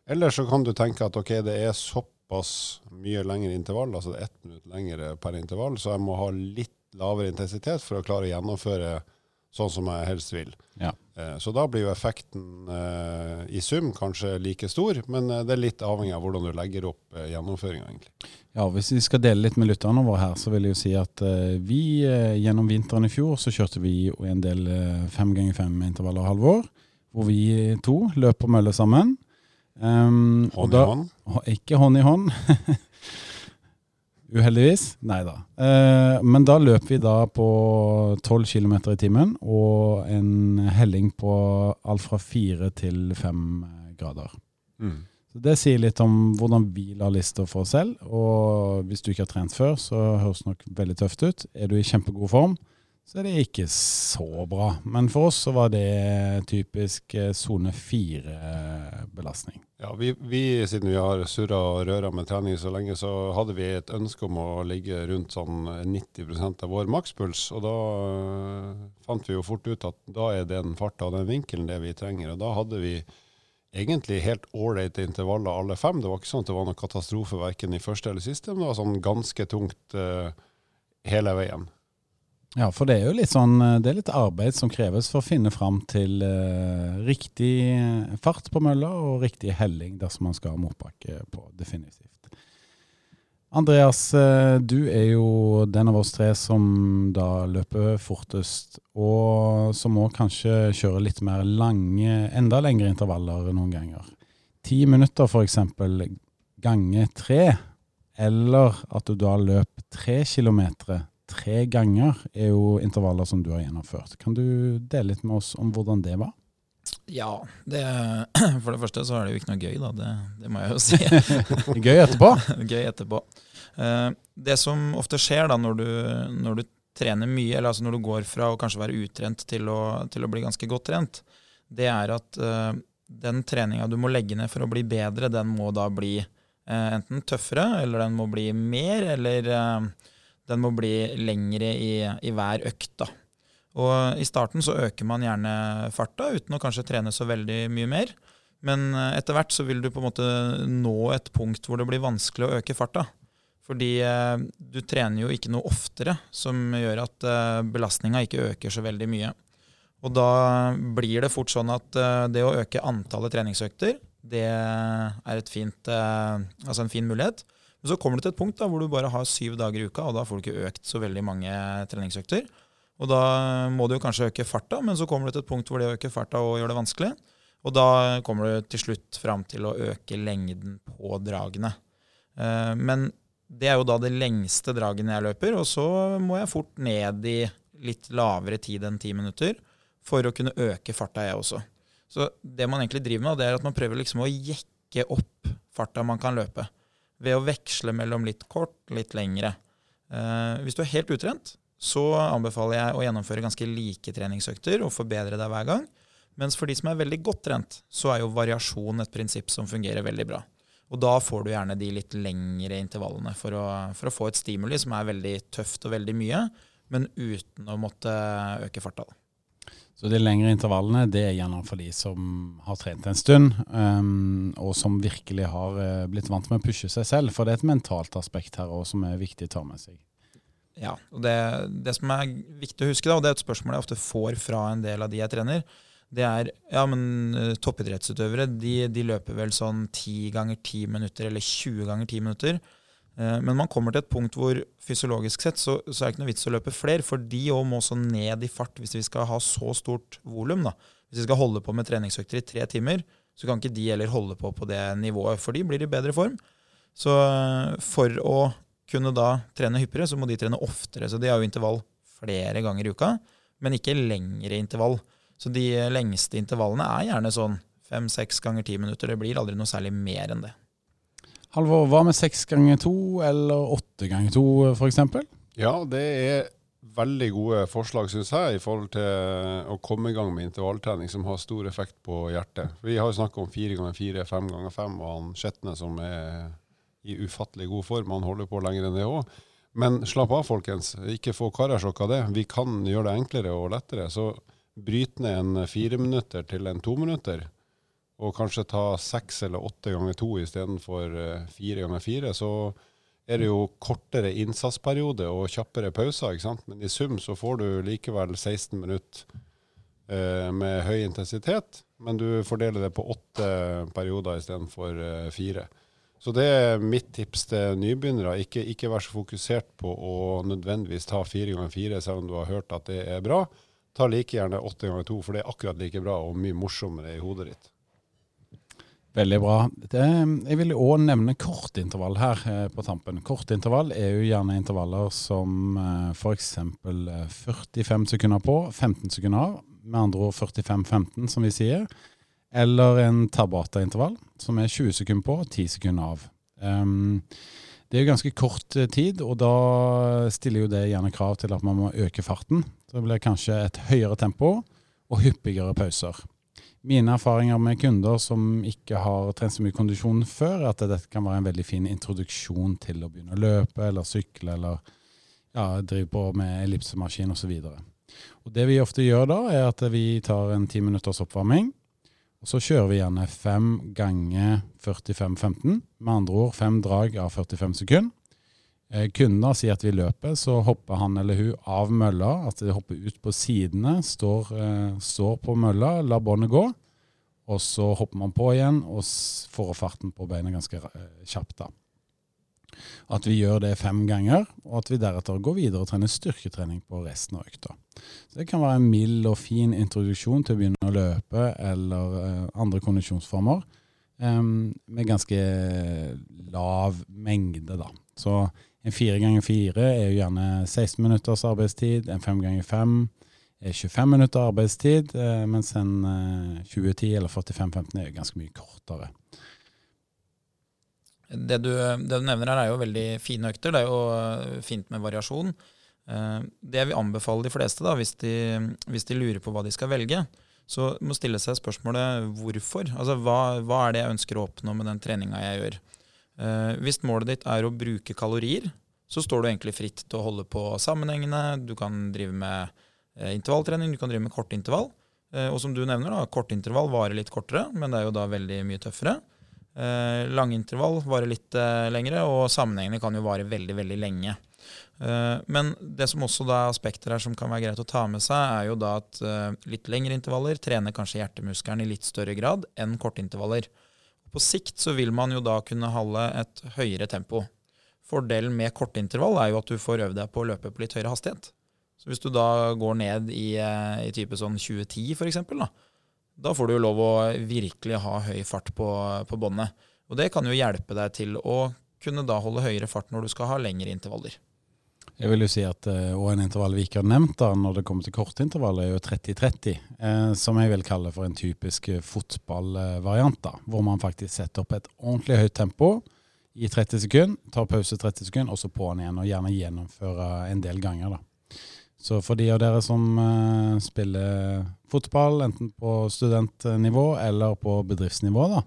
[SPEAKER 2] Eller så kan du tenke at ok, det er såpass mye lengre intervall, altså ett minutt lengre per intervall, så jeg må ha litt lavere intensitet for å klare å gjennomføre sånn som jeg helst vil.
[SPEAKER 1] Ja.
[SPEAKER 2] Eh, Så da blir jo effekten eh, i sum kanskje like stor, men eh, det er litt avhengig av hvordan du legger opp eh, gjennomføringa, egentlig.
[SPEAKER 1] Ja, Hvis vi skal dele litt med lytterne våre her, så vil jeg jo si at eh, vi gjennom vinteren i fjor så kjørte vi en del fem ganger fem intervaller halvår, hvor vi to løper mølle sammen. Um,
[SPEAKER 2] Hånd i
[SPEAKER 1] da-
[SPEAKER 2] hånd.
[SPEAKER 1] Hå- Ikke hånd i hånd. Uheldigvis. Nei da. Eh, men da løp vi da på 12 km i timen og en helling på alt fra 4 til 5 grader.
[SPEAKER 2] Mm.
[SPEAKER 1] Så Det sier litt om hvordan vi la lista for oss selv. Og hvis du ikke har trent før, så høres det nok veldig tøft ut. Er du i kjempegod form, så er det ikke så bra. Men for oss så var det typisk eh, sone fire-belastning.
[SPEAKER 2] Ja, vi, vi, siden vi har surra og røra med trening så lenge, så hadde vi et ønske om å ligge rundt sånn 90% av vår makspuls. Og da øh, fant vi jo fort ut at da er den farta og den vinkelen det vi trenger. Og da hadde vi egentlig helt ålreite intervaller alle fem. Det var ikke sånn at det var noen katastrofe verken i første eller siste, men det var sånn ganske tungt øh, hele veien.
[SPEAKER 1] Ja, for det er jo litt sånn eh, Det er litt arbeid som kreves for å finne fram til eh, riktig fart på mølla og riktig helling dersom man skal ha motbakke på, definitivt. Andreas, eh, du er jo den av oss tre som da løper fortest, og som òg kanskje kjører litt mer lange, enda lengre intervaller noen ganger. Ti minutter eksempel gange tre, eller at du da løper tre kilometer tre ganger er jo intervaller som du har gjennomført. Kan du dele litt med oss om hvordan det var?
[SPEAKER 3] Ja, det, for det første så er det jo ikke noe gøy, da. Det, det må jeg jo si.
[SPEAKER 1] Gøy etterpå.
[SPEAKER 3] gøy etterpå. Eh, Det som ofte skjer da når du, når du trener mye, eller altså når du går fra å kanskje være utrent til å, til å bli ganske godt trent, det er at eh, den treninga du må legge ned for å bli bedre, den må da bli eh, enten tøffere, eller den må bli mer, eller den må bli lengre i, i hver økt. da. Og I starten så øker man gjerne farta uten å kanskje trene så veldig mye mer. Men eh, etter hvert så vil du på en måte nå et punkt hvor det blir vanskelig å øke farta. Fordi eh, du trener jo ikke noe oftere, som gjør at eh, belastninga ikke øker så veldig mye. Og da blir det fort sånn at det å øke antallet treningsøkter, det er fint, altså en fin mulighet. Men så kommer du til et punkt da, hvor du bare har syv dager i uka, og da får du ikke økt så veldig mange treningsøkter. Og da må du jo kanskje øke farta, men så kommer du til et punkt hvor det å øke farta og gjør det vanskelig. Og da kommer du til slutt fram til å øke lengden på dragene. Eh, Men det er jo da det lengste dragene jeg løper, og så må jeg fort ned i litt lavere tid enn ti minutter for å kunne øke farta, jeg også. Så det man egentlig driver med, det er at man prøver liksom å jekke opp farta man kan løpe. Ved å veksle mellom litt kort, litt lengre. Eh, hvis du er helt utrent, så anbefaler jeg å gjennomføre ganske like treningsøkter og forbedre deg hver gang. Mens for de som er veldig godt trent, så er jo variasjon et prinsipp som fungerer veldig bra. Og da får du gjerne de litt lengre intervallene for å, for å få et stimuli som er veldig tøft og veldig mye, men uten å måtte øke farta.
[SPEAKER 1] Så de lengre intervallene det er gjerne for de som har trent en stund, um, og som virkelig har eh, blitt vant med å pushe seg selv. For det er et mentalt aspekt her også som er viktig å ta med seg.
[SPEAKER 3] Ja, og det, det som er viktig å huske, da, og det er et spørsmål jeg ofte får fra en del av de jeg trener, det er ja, men eh, toppidrettsutøvere de, de løper vel sånn 10 ganger 10 minutter eller 20 ganger 10 minutter. Eh, Men man kommer til et punkt hvor fysiologisk sett så, så er det ikke noe vits å løpe flere, for de òg må så ned i fart hvis vi skal ha så stort volum. Hvis vi skal holde på med treningsøkter i tre timer, så kan ikke de heller holde på på det nivået, for de blir i bedre form. Så eh, for å kunne da trene hyppigere, så må de trene oftere. Så de har jo intervall flere ganger i uka, men ikke lengre intervall. Så de lengste intervallene er gjerne sånn fem-seks ganger ti minutter. Det blir aldri noe særlig mer enn det.
[SPEAKER 1] Halvor, hva med seks ganger to eller åtte ganger to, f.eks.?
[SPEAKER 2] Ja, det er veldig gode forslag, syns jeg, i forhold til å komme i gang med intervalltrening som har stor effekt på hjertet. Vi har jo snakka om fire ganger fire, fem ganger fem, og han Skjetne som er i ufattelig god form. Han holder på lenger enn det òg. Men slapp av, folkens. Ikke få karasjokk av det. Vi kan gjøre det enklere og lettere. Så bryt ned en fire minutter til en to minutter, og kanskje ta seks eller åtte ganger to istedenfor eh, fire ganger fire, så er det jo kortere innsatsperiode og kjappere pauser. ikke sant? Men i sum så får du likevel 16 minutter eh, med høy intensitet, men du fordeler det på åtte perioder istedenfor eh, fire. Så det er mitt tips til nybegynnere. Ikke, ikke vær så fokusert på å nødvendigvis ta fire ganger fire, selv om du har hørt at det er bra. Ta like gjerne åtte ganger to, for det er akkurat like bra og mye morsommere i hodet ditt.
[SPEAKER 1] Veldig bra. Det, jeg vil òg nevne kortintervall her eh, på tampen. Kortintervall er jo gjerne intervaller som eh, f.eks. 45 sekunder på, 15 sekunder av. Med andre ord 45-15, som vi sier. Eller en Tabata-intervall, som er 20 sekunder på, 10 sekunder av. Um, det er jo ganske kort eh, tid, og da stiller jo det gjerne krav til at man må øke farten. Så det blir kanskje et høyere tempo og hyppigere pauser. Mine erfaringer med kunder som ikke har trent så mye kondisjon før, er at dette kan være en veldig fin introduksjon til å begynne å løpe eller sykle eller ja, drive på med ellipsemaskin osv. Det vi ofte gjør da, er at vi tar en ti minutters oppvarming. Og så kjører vi gjerne fem ganger 45-15. Med andre ord fem drag av 45 sekunder. Eh, kunder sier at vi løper, så hopper han eller hun av mølla. At de hopper ut på sidene, står, eh, står på mølla, lar båndet gå. Og så hopper man på igjen og får farten på beina ganske eh, kjapt. da. At vi gjør det fem ganger, og at vi deretter går videre og trener styrketrening på resten av økta. Så Det kan være en mild og fin introduksjon til å begynne å løpe eller andre kondisjonsformer um, med ganske lav mengde. da. Så en fire ganger fire er jo gjerne 16 minutters arbeidstid. En fem ganger fem er 25 minutter arbeidstid, eh, mens en 2010 eh, eller 45-15 er jo ganske mye kortere.
[SPEAKER 3] Det du, det du, nevner her, er jo veldig fine økter. Det er jo eh, fint med variasjon. Det jeg vil anbefale de fleste, da, hvis de, hvis de lurer på hva de skal velge, så må stille seg spørsmålet hvorfor. Altså, hva, hva er det jeg ønsker å oppnå med den treninga jeg gjør? Eh, hvis målet ditt er å bruke kalorier, så står du egentlig fritt til å holde på sammenhengende. Du kan drive med eh, intervalltrening, du kan drive med kortintervall. Eh, og som du nevner, da, kortintervall varer litt kortere, men det er jo da veldig mye tøffere. Eh, Langintervall varer litt eh, lengre, og sammenhengene kan jo vare veldig, veldig lenge. Eh, men det som også da er aspekter her som kan være greit å ta med seg, er jo da at eh, litt lengre intervaller trener kanskje hjertemuskelen i litt større grad enn kortintervaller. På sikt så vil man jo da kunne holde et høyere tempo. Fordelen med kortintervall er jo at du får øvd deg på å løpe på litt høyere hastighet. Så hvis du da går ned i, eh, i type sånn 2010 f.eks., da, da får du jo lov å virkelig ha høy fart på, på båndet. Og det kan jo hjelpe deg til å kunne da holde høyere fart når du skal ha lengre intervaller.
[SPEAKER 1] Jeg vil jo si at uh, og en intervall vi ikke har nevnt da, når det kommer til kortintervall, er jo 30-30. Eh, som jeg vil kalle for en typisk eh, fotballvariant. da, Hvor man faktisk setter opp et ordentlig høyt tempo i 30 sekunder, tar pause 30 sekunder, og så på'n igjen. Og gjerne gjennomfører en del ganger. da. Så for de av dere som eh, spiller fotball, enten på studentnivå eller på bedriftsnivå, da,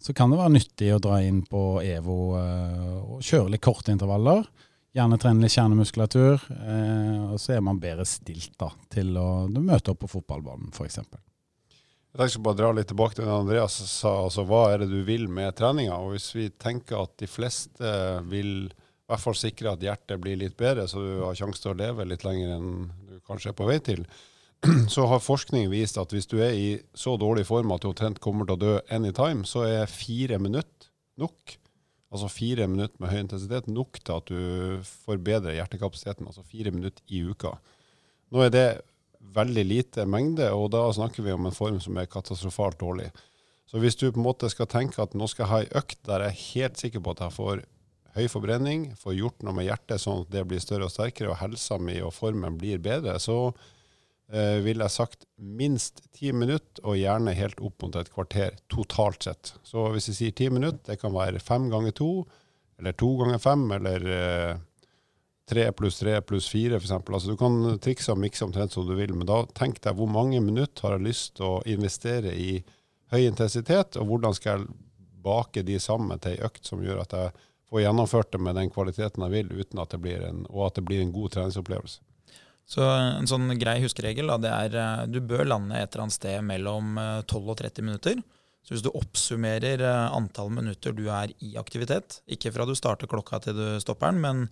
[SPEAKER 1] så kan det være nyttig å dra inn på EVO eh, og kjøre litt korte intervaller Gjerne trene litt kjernemuskulatur, eh, og så er man bedre stilt da, til å møte opp på fotballbanen f.eks.
[SPEAKER 2] Jeg skal bare dra litt tilbake til det Andreas sa. altså Hva er det du vil med treninga? Og Hvis vi tenker at de fleste vil i hvert fall sikre at hjertet blir litt bedre, så du har sjanse til å leve litt lenger enn du kanskje er på vei til, så har forskning vist at hvis du er i så dårlig form at du omtrent kommer til å dø anytime, så er fire minutter nok altså fire minutter med høy intensitet, nok til at du forbedrer hjertekapasiteten. Altså fire minutter i uka. Nå er det veldig lite mengde, og da snakker vi om en form som er katastrofalt dårlig. Så hvis du på en måte skal tenke at nå skal jeg ha ei økt der jeg er helt sikker på at jeg får høy forbrenning, får gjort noe med hjertet sånn at det blir større og sterkere, og helsa mi og formen blir bedre, så eh, ville jeg sagt minst ti minutter, og gjerne helt opp mot et kvarter totalt sett. Så hvis jeg sier ti minutter, det kan være fem ganger to, eller to ganger fem, eller eh, tre pluss tre pluss fire, f.eks. Altså, du kan trikse og mikse omtrent som du vil, men da tenk deg hvor mange minutter har jeg lyst til å investere i høy intensitet, og hvordan skal jeg bake de sammen til ei økt som gjør at jeg får gjennomført det med den kvaliteten jeg vil, uten at det blir en, og at det blir en god treningsopplevelse.
[SPEAKER 3] Så En sånn grei huskeregel da, det er eh, du bør lande et eller annet sted mellom 12 eh, og 30 minutter. Så hvis du oppsummerer eh, antall minutter du er i aktivitet, ikke fra du starter klokka til du stopper den, men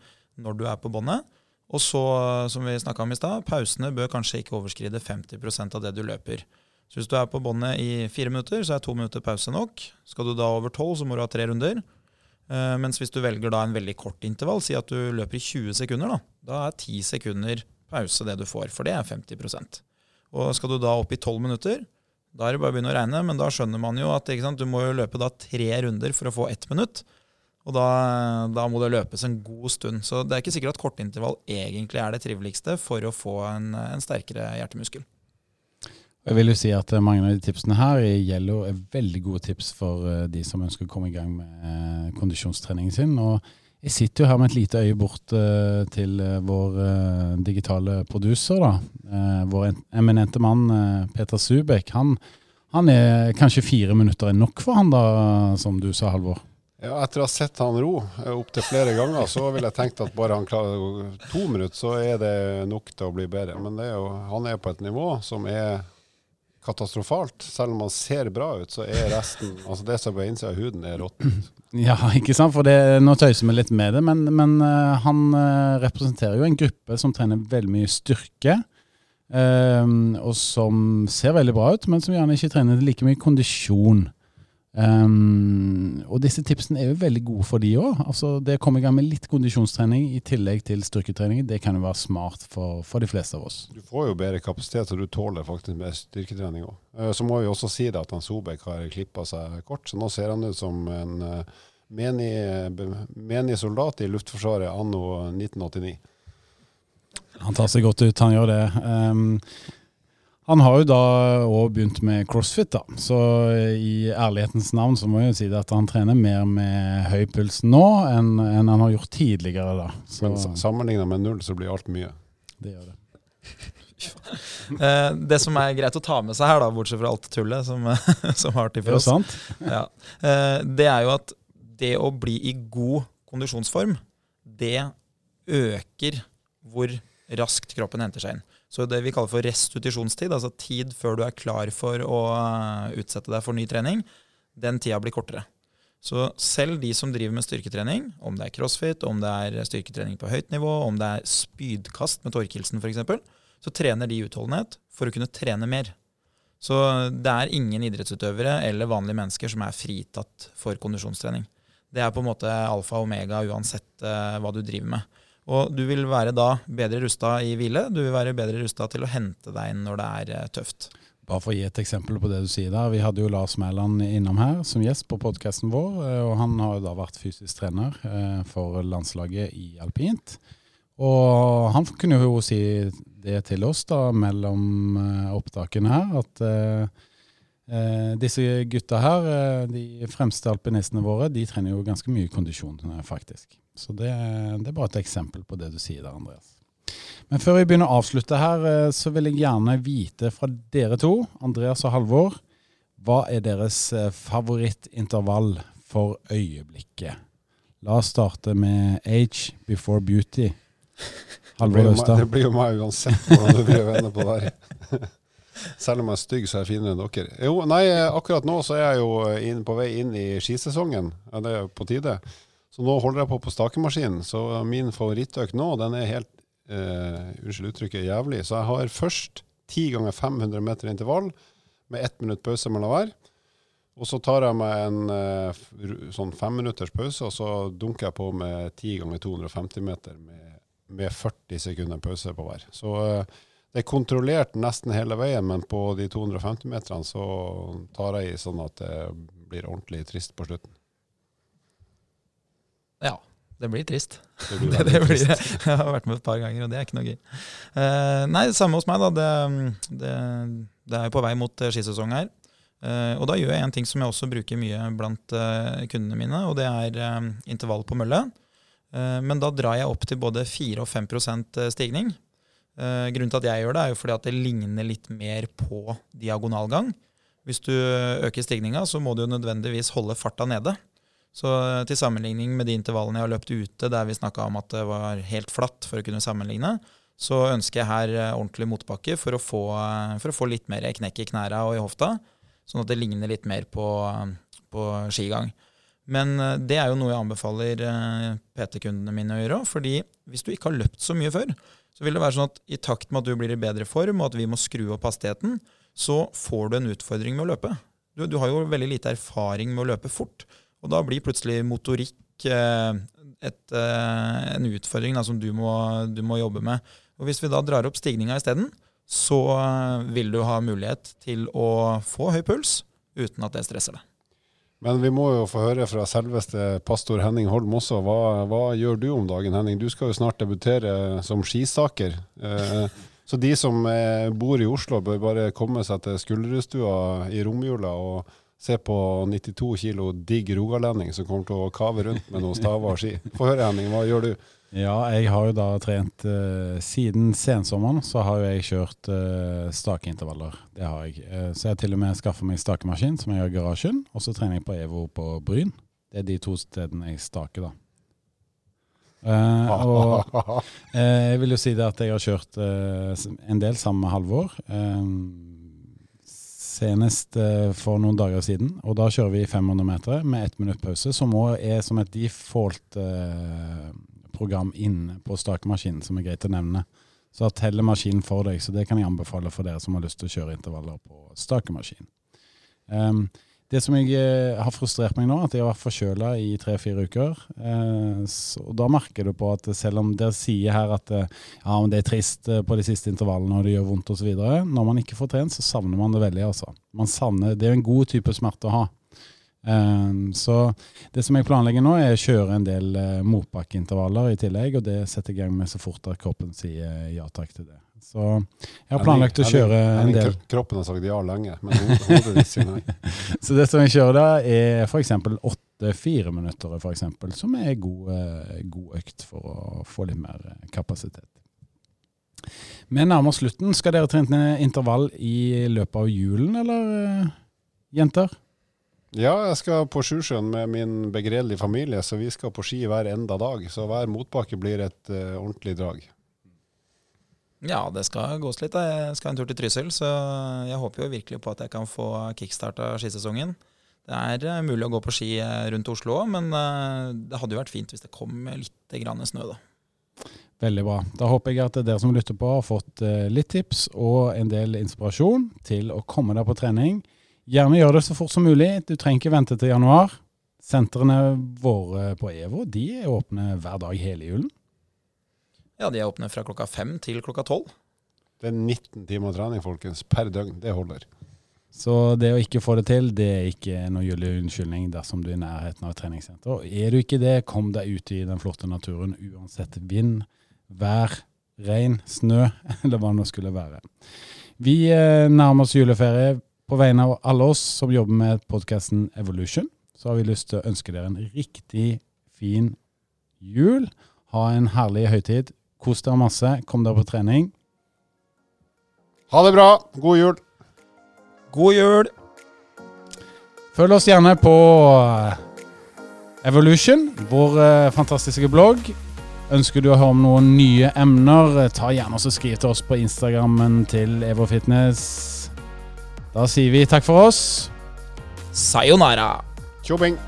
[SPEAKER 3] når du er på båndet, og så, som vi snakka om i stad, pausene bør kanskje ikke overskride 50% av det du løper. Så hvis du er på båndet i fire minutter, så er to minutter pause nok. Skal du da over tolv, så må du ha tre runder. Mens hvis du velger da en veldig kort intervall, si at du løper i 20 sekunder, da, da er 10 sekunder pause det du får, for det er 50% Og skal du da opp i 12 minutter, da er det bare å begynne å regne, men da skjønner man jo at du må jo løpe da tre runder for å få ett minutt. Og da, da, må det løpes en god stund. Så det er ikke sikkert at kortintervall egentlig er det triveligste for å få en, en sterkere hjertemuskel.
[SPEAKER 1] Jeg vil jo si at mange av de tipsene her gjelder er veldig gode tips for eh, de som ønsker å komme i gang med eh, kondisjonstreningen sin. Og jeg sitter jo her med et lite øye bort uh, til vår digitale producer, da. Vår eminente mann Peter Subek. Han, han er kanskje fire minutter er nok for han da, som du sa, Halvor?
[SPEAKER 2] Ja, Etter å ha sett han ro opptil flere ganger, så vil jeg tenkt at bare han klarer to minutter, så er det nok til å bli bedre. Men er jo, han er på et nivå som er katastrofalt. Selv om man ser bra ut, så er resten Altså det som er på innsida av huden, er råttent.
[SPEAKER 1] Ja, ikke sant. For det, nå tøyser vi litt med det, men, men uh, han uh, representerer jo en gruppe som trener veldig mye styrke. Uh, og som ser veldig bra ut, men som gjerne ikke trener like mye kondisjon. Um, og disse tipsene er jo veldig gode for de òg. Altså, det å komme i gang med litt kondisjonstrening i tillegg til styrketrening, det kan jo være smart for, for de fleste av oss.
[SPEAKER 2] Du får jo bedre kapasitet, og du tåler faktisk mer styrketrening òg. Uh, så må vi også si det at han Sobek har klippa seg kort, så nå ser han ut som en menig, menig soldat i Luftforsvaret anno 1989.
[SPEAKER 1] Han tar seg godt ut, han gjør det. Um, han har jo da òg begynt med crossfit, da. Så i ærlighetens navn så må jeg jo si det at han trener mer med høy puls nå enn, enn han har gjort tidligere, da.
[SPEAKER 2] Så, Men sammenligna med null så blir alt mye.
[SPEAKER 1] Det gjør det.
[SPEAKER 3] Eh, det som er greit å ta med seg her, da, bortsett fra alt tullet som, som har til for oss, ja, eh, det er jo at det å bli i god kondisjonsform, det øker hvor raskt kroppen henter seg inn. Så det vi kaller for restitusjonstid, altså tid før du er klar for å eh, utsette deg for ny trening, den tida blir kortere. Så selv de som driver med styrketrening, om det er crossfit, om det er styrketrening på høyt nivå, om det er spydkast med Torkelsen f.eks., så trener de utholdenhet for å kunne trene mer. Så det er ingen idrettsutøvere eller vanlige mennesker som er fritatt for kondisjonstrening. Det er på en måte alfa og omega uansett uh, hva du driver med. Og du vil være da bedre rusta i hvile. Du vil være bedre rusta til å hente deg inn når det er eh, tøft.
[SPEAKER 1] Bare for å gi et eksempel på det du sier der. Vi hadde jo Lars Mæland innom her som gjest på podkasten vår. Eh, og han har jo da vært fysisk trener eh, for landslaget i alpint. Og han kunne jo si det til oss da mellom opptakene her, at eh, disse gutta her, de fremste alpinistene våre, de trener jo ganske mye kondisjon, faktisk. Så det, det, er bare et eksempel på det du sier der, Andreas. Men før vi begynner å avslutte her, eh, så vil jeg gjerne vite fra dere to, Andreas og Halvor, hva er deres eh, favorittintervall for øyeblikket? La oss starte med Age before beauty.
[SPEAKER 2] Halvor Østad. Det blir jo meg uansett hvordan du blir venner på der. Selv om jeg er stygg, så er jeg finere enn dere. Jo, nei, akkurat nå så er jeg jo inn, på vei inn i skisesongen. Ja, det er jo på tide. Så nå holder jeg på på stakemaskinen. Så min favorittøkt nå, den er helt uh, Unnskyld uttrykket, jævlig. Så jeg har først 10 ganger 500 meter intervall med ett minutt pause mellom hver. Og så tar jeg meg en uh, sånn femminutters pause, og så dunker jeg på med 10 ganger 250 meter med, med 40 sekunder pause på hver. Så uh, det er kontrollert nesten hele veien, men på de 250 meterne så tar jeg i sånn at det blir ordentlig trist på slutten.
[SPEAKER 3] Ja. Det blir trist. Det blir, det, det blir Jeg har vært med et par ganger, og det er ikke noe gøy. Uh, nei, samme hos meg, da. Det, det, det er jo på vei mot eh, skisesong her. Uh, og da gjør jeg en ting som jeg også bruker mye blant uh, kundene mine, og det er intervall på mølle. men da drar jeg opp til både 4 og 5% stigning. grunnen til at jeg gjør det, er jo fordi at det ligner litt mer på diagonalgang. Hvis du øker stigninga, så må du nødvendigvis holde farta nede. Så eh, til sammenligning med de intervallene jeg har løpt ute, der vi snakka om at det var helt flatt for å kunne sammenligne, så ønsker jeg her eh, ordentlig motbakke for å få, eh, for å få litt mer knekk i knæra og i hofta. sånn at det ligner litt mer på, på skigang. Men det er jo noe jeg anbefaler PT-kundene mine å gjøre. fordi hvis du ikke har løpt så mye før, så vil det være sånn at i takt med at du blir i bedre form, og at vi må skru opp hastigheten, så får du en utfordring med å løpe. Du, du har jo veldig lite erfaring med å løpe fort, og da blir plutselig motorikk eh, et, en utfordring da, som du må, du må, jobbe med. Og Hvis vi da drar opp stigninga isteden, så vil du ha mulighet til å få høy puls uten at det stresser deg.
[SPEAKER 2] Men vi må jo få høre fra selveste pastor Henning Holm også. Hva, hva, gjør du om dagen, Henning? Du skal jo snart debutere som skisaker. Eh, så de som eh, bor i Oslo, bør bare komme seg til Skulderudstua i romjula og se på 92 kilo digg rogalending som kommer til å kave rundt med noen staver og ski. Få høre, Henning. Hva gjør du?
[SPEAKER 1] Ja, jeg har jo da trent eh, Siden sensommeren så har jo jeg kjørt eh, stakeintervaller. Det har jeg. Eh, så jeg har til og med skaffa meg stakemaskin som jeg har i garasjen. Og så trener jeg på EVO på Bryn. Det er de to stedene jeg staker, da. Eh, og jeg vil jo si det at jeg har kjørt en del sammen med Halvor. Senest for noen dager siden. Og da kjører vi 500 meter med ett minutt pause, som òg er som et default program inne på stakemaskinen som er greit å nevne. Så teller maskinen for deg, så det kan jeg anbefale for dere som har lyst til å kjøre intervaller på stakemaskin. Um, det som jeg eh, har frustrert meg nå, at jeg har vært forkjøla i tre-fire uker. Eh, så, Da merker du på at selv om dere sier her at eh, ja, det er trist på de siste intervallene og det gjør vondt osv., når man ikke får trent, så savner man det veldig. altså. Savner, Det er en god type smerte å ha. Så det som jeg planlegger nå, er å kjøre en del motbakkeintervaller i tillegg, og det setter jeg i gang med så fort at kroppen sier ja takk til det. Så jeg har planlagt å kjøre en del.
[SPEAKER 2] Kroppen har sagt ja lenge, men hodet sier nei.
[SPEAKER 1] så det som jeg kjører da, er f.eks. åtte fireminuttere, f.eks., som er god, uh, god økt for å få litt mer eh, kapasitet. Vi nærmer oss slutten. Skal dere trene intervall i løpet av julen, eller uh, jenter?
[SPEAKER 2] Ja, jeg skal på Sjusjøen med min begredelige familie, så vi skal på ski hver enda dag. Så hver motbakke blir et uh, ordentlig drag.
[SPEAKER 3] Ja, det skal gås litt. Jeg skal en tur til Trysil, så jeg håper jo virkelig på at jeg kan få kickstarta skisesongen. Det er uh, mulig å gå på ski eh, rundt Oslo òg, men uh, det hadde jo vært fint hvis det kom litt grann snø, da.
[SPEAKER 1] Veldig bra. Da håper jeg at dere som lytter på, har fått litt tips og en del inspirasjon til å komme deg på trening. Gjerne gjør det så fort som mulig. Du trenger ikke vente til januar. Sentrene våre på EVO de er åpne hver dag hele julen.
[SPEAKER 3] Ja, de er åpne fra klokka fem til klokka tolv.
[SPEAKER 2] Det er 19 timer trening, folkens, per døgn. Det holder.
[SPEAKER 1] Så det å ikke få det til, det er ikke noe gyldig unnskyldning dersom du er i nærheten av et treningssenter. Er du ikke det, kom deg ut i den flotte naturen uansett vind, vær, regn, snø eller hva det nå skulle være. Vi eh, nærmer oss juleferie. På vegne av alle oss som jobber med podkasten Evolution, så har vi lyst til å ønske dere en riktig fin jul. Ha en herlig høytid. Kos deg masse. Kom deg på trening.
[SPEAKER 2] Ha det bra. God jul.
[SPEAKER 3] God jul.
[SPEAKER 1] Følg oss gjerne på eh, Evolution, vår eh, fantastiske blogg. Ønsker du å høre om noen nye emner, eh, ta gjerne og skriv til oss på Instagrammen til EvoFitness. Da sier vi takk for oss.
[SPEAKER 3] Sayonara.
[SPEAKER 2] Tjobing.